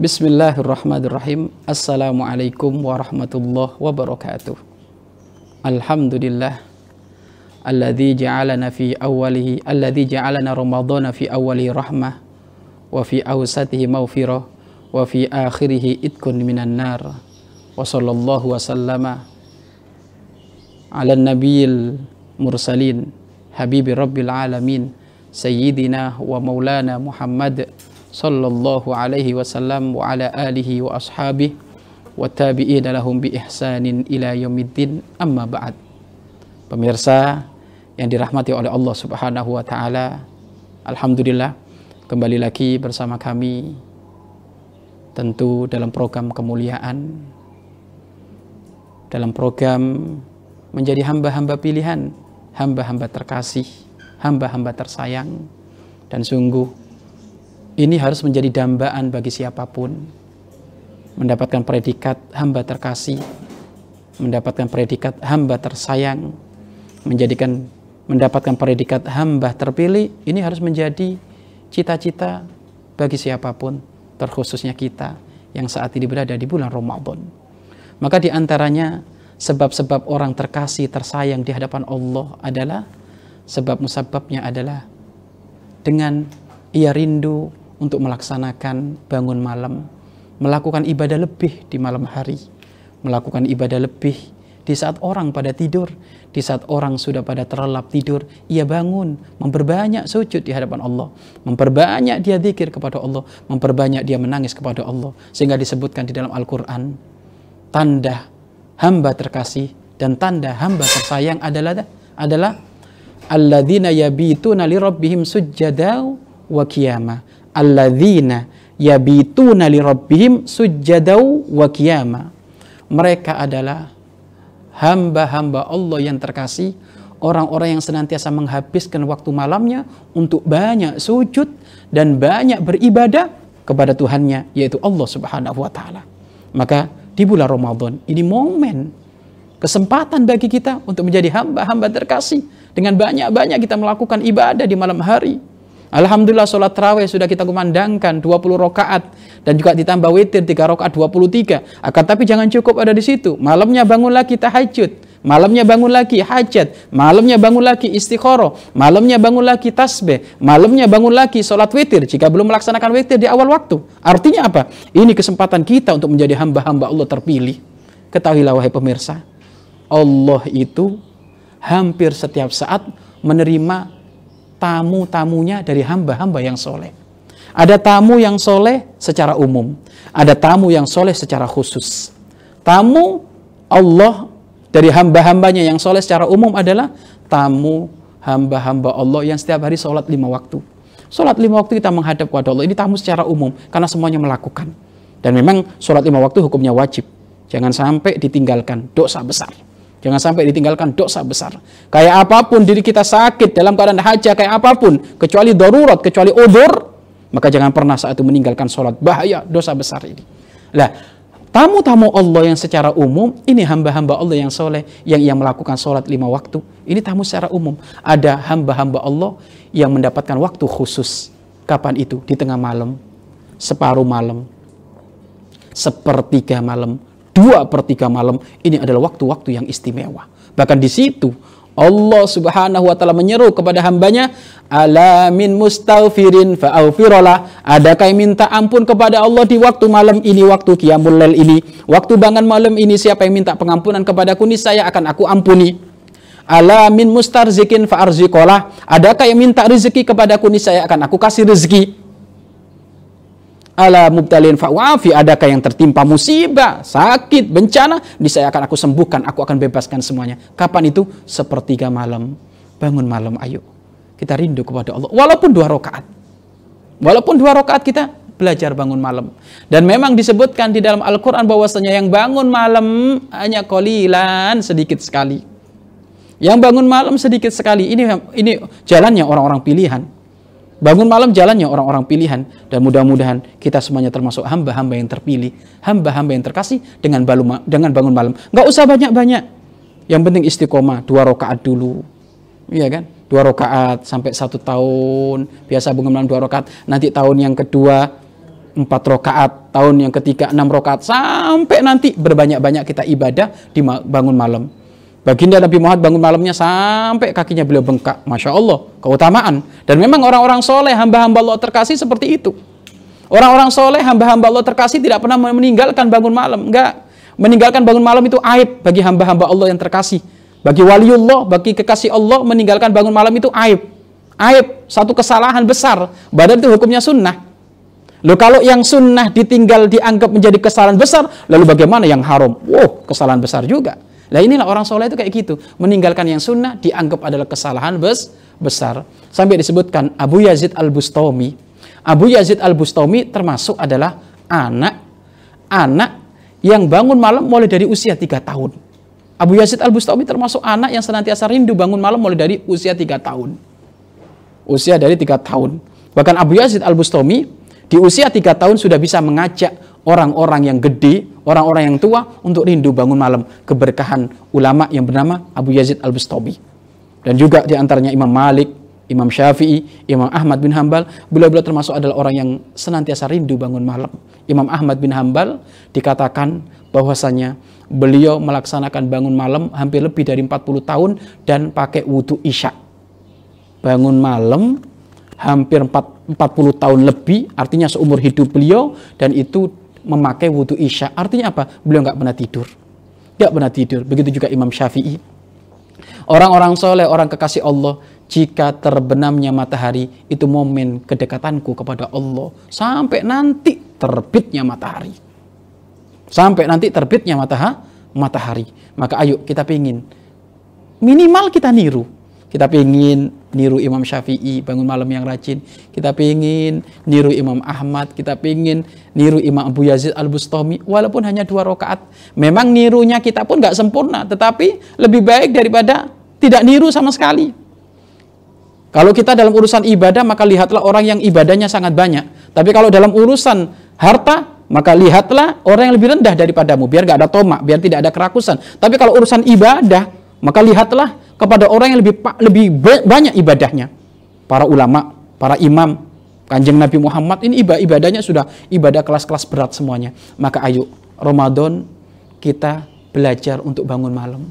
بسم الله الرحمن الرحيم السلام عليكم ورحمة الله وبركاته الحمد لله الذي جعلنا في أوله الذي جعلنا رمضان في أوله رحمة وفي أوسطه مغفرة وفي آخره إتكن من النار وصلى الله وسلم على النبي المرسلين حبيب رب العالمين سيدنا ومولانا محمد sallallahu alaihi wasallam wa ala alihi wa ashabihi wa tabi'ina lahum bi ihsanin ila yaumiddin amma ba'd. Pemirsa yang dirahmati oleh Allah Subhanahu wa taala, alhamdulillah kembali lagi bersama kami tentu dalam program kemuliaan dalam program menjadi hamba-hamba pilihan, hamba-hamba terkasih, hamba-hamba tersayang dan sungguh ini harus menjadi dambaan bagi siapa pun. Mendapatkan predikat hamba terkasih, mendapatkan predikat hamba tersayang, menjadikan mendapatkan predikat hamba terpilih, ini harus menjadi cita-cita bagi siapa pun, terkhususnya kita yang saat ini berada di bulan Ramadan. Maka di antaranya sebab-sebab orang terkasih, tersayang di hadapan Allah adalah sebab musababnya adalah dengan ia rindu untuk melaksanakan bangun malam, melakukan ibadah lebih di malam hari, melakukan ibadah lebih di saat orang pada tidur, di saat orang sudah pada terlelap tidur, ia bangun, memperbanyak sujud di hadapan Allah, memperbanyak dia zikir kepada Allah, memperbanyak dia menangis kepada Allah, sehingga disebutkan di dalam Al-Quran, tanda hamba terkasih dan tanda hamba tersayang adalah adalah alladzina yabituna li rabbihim sujjada wa qiyamah alladzina yabituna li rabbihim sujjadau wa qiyama. Mereka adalah hamba-hamba Allah yang terkasih, orang-orang yang senantiasa menghabiskan waktu malamnya untuk banyak sujud dan banyak beribadah kepada Tuhannya yaitu Allah Subhanahu wa taala. Maka di bulan Ramadan ini momen kesempatan bagi kita untuk menjadi hamba-hamba terkasih dengan banyak-banyak kita melakukan ibadah di malam hari Alhamdulillah sholat terawih sudah kita kumandangkan 20 rakaat dan juga ditambah witir 3 rakaat 23. Akan tapi jangan cukup ada di situ. Malamnya bangun lagi tahajud. Malamnya bangun lagi hajat, malamnya bangun lagi istikharah, malamnya bangun lagi tasbih, malamnya bangun lagi sholat witir jika belum melaksanakan witir di awal waktu. Artinya apa? Ini kesempatan kita untuk menjadi hamba-hamba Allah terpilih. Ketahuilah wahai pemirsa, Allah itu hampir setiap saat menerima tamu-tamunya dari hamba-hamba yang soleh. Ada tamu yang soleh secara umum. Ada tamu yang soleh secara khusus. Tamu Allah dari hamba-hambanya yang soleh secara umum adalah tamu hamba-hamba Allah yang setiap hari sholat lima waktu. Sholat lima waktu kita menghadap kepada Allah. Ini tamu secara umum karena semuanya melakukan. Dan memang sholat lima waktu hukumnya wajib. Jangan sampai ditinggalkan dosa besar. Jangan sampai ditinggalkan dosa besar. Kayak apa pun diri kita sakit dalam keadaan haja kayak apa pun, kecuali darurat, kecuali odur, maka jangan pernah saat itu meninggalkan sholat. Bahaya dosa besar ini. Lah, tamu-tamu Allah yang secara umum, ini hamba-hamba Allah yang soleh, yang yang melakukan sholat lima waktu. Ini tamu secara umum. Ada hamba-hamba Allah yang mendapatkan waktu khusus. Kapan itu? Di tengah malam, separuh malam, sepertiga malam, dua per tiga malam ini adalah waktu-waktu yang istimewa. Bahkan di situ Allah Subhanahu wa taala menyeru kepada hambanya, "Alamin mustaghfirin fa'aghfirullah." Adakah yang minta ampun kepada Allah di waktu malam ini, waktu qiyamul lail ini, waktu bangun malam ini siapa yang minta pengampunan kepadaku saya akan aku ampuni. Alamin mustarzikin fa'arziqolah. Adakah yang minta rezeki kepadaku saya akan aku kasih rezeki ala mubtalin fa'wafi adakah yang tertimpa musibah, sakit, bencana, saya akan aku sembuhkan, aku akan bebaskan semuanya. Kapan itu? Sepertiga malam. Bangun malam, ayo. Kita rindu kepada Allah. Walaupun dua rakaat. Walaupun dua rakaat kita belajar bangun malam. Dan memang disebutkan di dalam Al-Quran bahwasanya yang bangun malam hanya kolilan sedikit sekali. Yang bangun malam sedikit sekali. Ini ini jalannya orang-orang pilihan Bangun malam jalannya orang-orang pilihan dan mudah-mudahan kita semuanya termasuk hamba-hamba yang terpilih, hamba-hamba yang terkasih dengan baluma, dengan bangun malam. Nggak usah banyak-banyak. Yang penting istiqomah, dua rakaat dulu. Iya kan? Dua rakaat sampai satu tahun. Biasa bangun malam dua rakaat. Nanti tahun yang kedua empat rakaat, tahun yang ketiga enam rakaat, sampai nanti berbanyak-banyak kita ibadah di bangun malam. Baginda Nabi Muhammad bangun malamnya sampai kakinya beliau bengkak. Masya Allah, keutamaan. Dan memang orang-orang soleh, hamba-hamba Allah terkasih seperti itu. Orang-orang soleh, hamba-hamba Allah terkasih tidak pernah meninggalkan bangun malam. Enggak. Meninggalkan bangun malam itu aib bagi hamba-hamba Allah yang terkasih. Bagi waliullah, bagi kekasih Allah, meninggalkan bangun malam itu aib. Aib, satu kesalahan besar. Badan itu hukumnya sunnah. Loh kalau yang sunnah ditinggal dianggap menjadi kesalahan besar, lalu bagaimana yang haram? Wow, kesalahan besar juga. Nah inilah orang soleh itu kayak gitu. Meninggalkan yang sunnah dianggap adalah kesalahan bes besar. Sampai disebutkan Abu Yazid al-Bustami. Abu Yazid al-Bustami termasuk adalah anak anak yang bangun malam mulai dari usia tiga tahun. Abu Yazid al-Bustami termasuk anak yang senantiasa rindu bangun malam mulai dari usia tiga tahun. Usia dari tiga tahun. Bahkan Abu Yazid al-Bustami di usia tiga tahun sudah bisa mengajak orang-orang yang gede, orang-orang yang tua untuk rindu bangun malam. Keberkahan ulama yang bernama Abu Yazid Al-Bustami. Dan juga di antaranya Imam Malik, Imam Syafi'i, Imam Ahmad bin Hambal, beliau-beliau termasuk adalah orang yang senantiasa rindu bangun malam. Imam Ahmad bin Hambal dikatakan bahwasanya beliau melaksanakan bangun malam hampir lebih dari 40 tahun dan pakai wudhu isya. Bangun malam hampir 40 tahun lebih, artinya seumur hidup beliau dan itu memakai wudhu isya. Artinya apa? Beliau nggak pernah tidur. Nggak pernah tidur. Begitu juga Imam Syafi'i. Orang-orang soleh, orang kekasih Allah, jika terbenamnya matahari, itu momen kedekatanku kepada Allah. Sampai nanti terbitnya matahari. Sampai nanti terbitnya matahari. Maka ayo kita pingin. Minimal kita niru kita pengen niru Imam Syafi'i bangun malam yang rajin. Kita pengen niru Imam Ahmad. Kita pengen niru Imam Abu Yazid Al-Bustami. Walaupun hanya dua rakaat. Memang nirunya kita pun nggak sempurna. Tetapi lebih baik daripada tidak niru sama sekali. Kalau kita dalam urusan ibadah, maka lihatlah orang yang ibadahnya sangat banyak. Tapi kalau dalam urusan harta, maka lihatlah orang yang lebih rendah daripadamu. Biar gak ada tomak, biar tidak ada kerakusan. Tapi kalau urusan ibadah, maka lihatlah kepada orang yang lebih lebih banyak ibadahnya. Para ulama, para imam, kanjeng Nabi Muhammad ini ibadah ibadahnya sudah ibadah kelas-kelas berat semuanya. Maka ayo Ramadan kita belajar untuk bangun malam.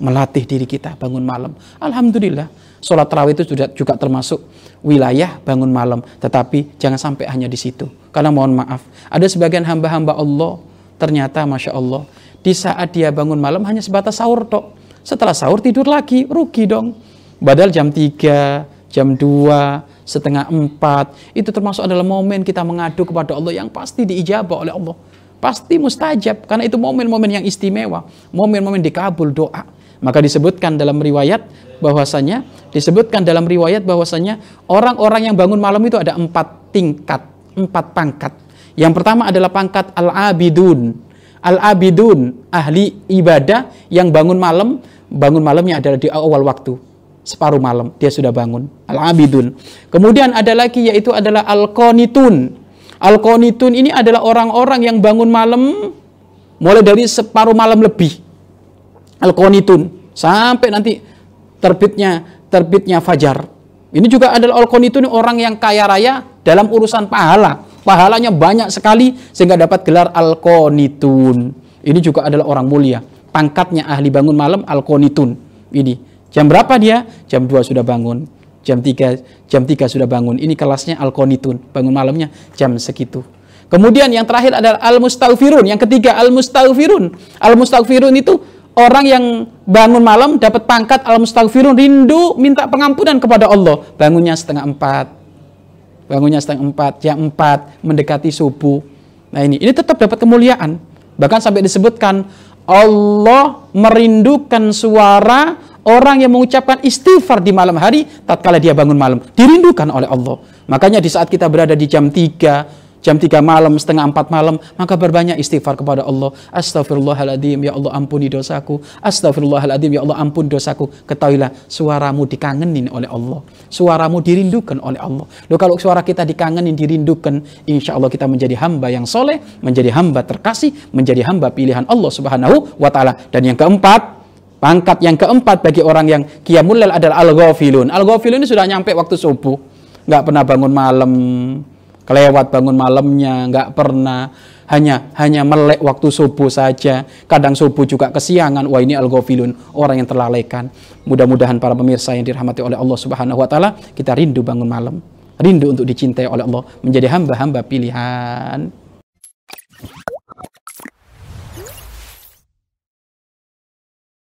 Melatih diri kita bangun malam. Alhamdulillah, sholat terawih itu sudah juga termasuk wilayah bangun malam. Tetapi jangan sampai hanya di situ. Karena mohon maaf, ada sebagian hamba-hamba Allah, ternyata Masya Allah, di saat dia bangun malam hanya sebatas sahur tok setelah sahur tidur lagi, rugi dong. Badal jam 3, jam 2, setengah 4, itu termasuk adalah momen kita mengadu kepada Allah yang pasti diijabah oleh Allah. Pasti mustajab, karena itu momen-momen yang istimewa, momen-momen dikabul doa. Maka disebutkan dalam riwayat bahwasanya, disebutkan dalam riwayat bahwasanya orang-orang yang bangun malam itu ada empat tingkat, empat pangkat. Yang pertama adalah pangkat al-abidun, Al-abidun, ahli ibadah yang bangun malam, bangun malamnya adalah di awal waktu. Separuh malam dia sudah bangun. Al-abidun. Kemudian ada lagi yaitu adalah al-qanitun. Al-qanitun ini adalah orang-orang yang bangun malam mulai dari separuh malam lebih. Al-qanitun sampai nanti terbitnya terbitnya fajar. Ini juga adalah al-qanitun orang yang kaya raya dalam urusan pahala Pahalanya banyak sekali sehingga dapat gelar Al-Qanitun. Ini juga adalah orang mulia. Pangkatnya ahli bangun malam Al-Qanitun. Ini. Jam berapa dia? Jam 2 sudah bangun. Jam 3 jam 3 sudah bangun. Ini kelasnya Al-Qanitun. Bangun malamnya jam segitu. Kemudian yang terakhir adalah Al-Mustaghfirun. Yang ketiga Al-Mustaghfirun. Al-Mustaghfirun itu orang yang bangun malam dapat pangkat Al-Mustaghfirun rindu minta pengampunan kepada Allah. Bangunnya setengah empat, bangunnya setengah empat, jam empat, mendekati subuh. Nah ini, ini tetap dapat kemuliaan. Bahkan sampai disebutkan Allah merindukan suara orang yang mengucapkan istighfar di malam hari tatkala dia bangun malam. Dirindukan oleh Allah. Makanya di saat kita berada di jam 3, jam 3 malam, setengah 4 malam, maka berbanyak istighfar kepada Allah. Astaghfirullahaladzim, ya Allah ampuni dosaku. Astaghfirullahaladzim, ya Allah ampuni dosaku. Ketahuilah, suaramu dikangenin oleh Allah. Suaramu dirindukan oleh Allah. Loh kalau suara kita dikangenin, dirindukan, insya Allah kita menjadi hamba yang soleh, menjadi hamba terkasih, menjadi hamba pilihan Allah subhanahu wa ta'ala. Dan yang keempat, pangkat yang keempat bagi orang yang qiyamul adalah al-ghafilun. Al-ghafilun ini sudah nyampe waktu subuh. Nggak pernah bangun malam, kelewat bangun malamnya, nggak pernah hanya hanya melek waktu subuh saja. Kadang subuh juga kesiangan. Wah ini al-ghafilun, orang yang terlalaikan. Mudah-mudahan para pemirsa yang dirahmati oleh Allah Subhanahu wa taala, kita rindu bangun malam. Rindu untuk dicintai oleh Allah, menjadi hamba-hamba pilihan.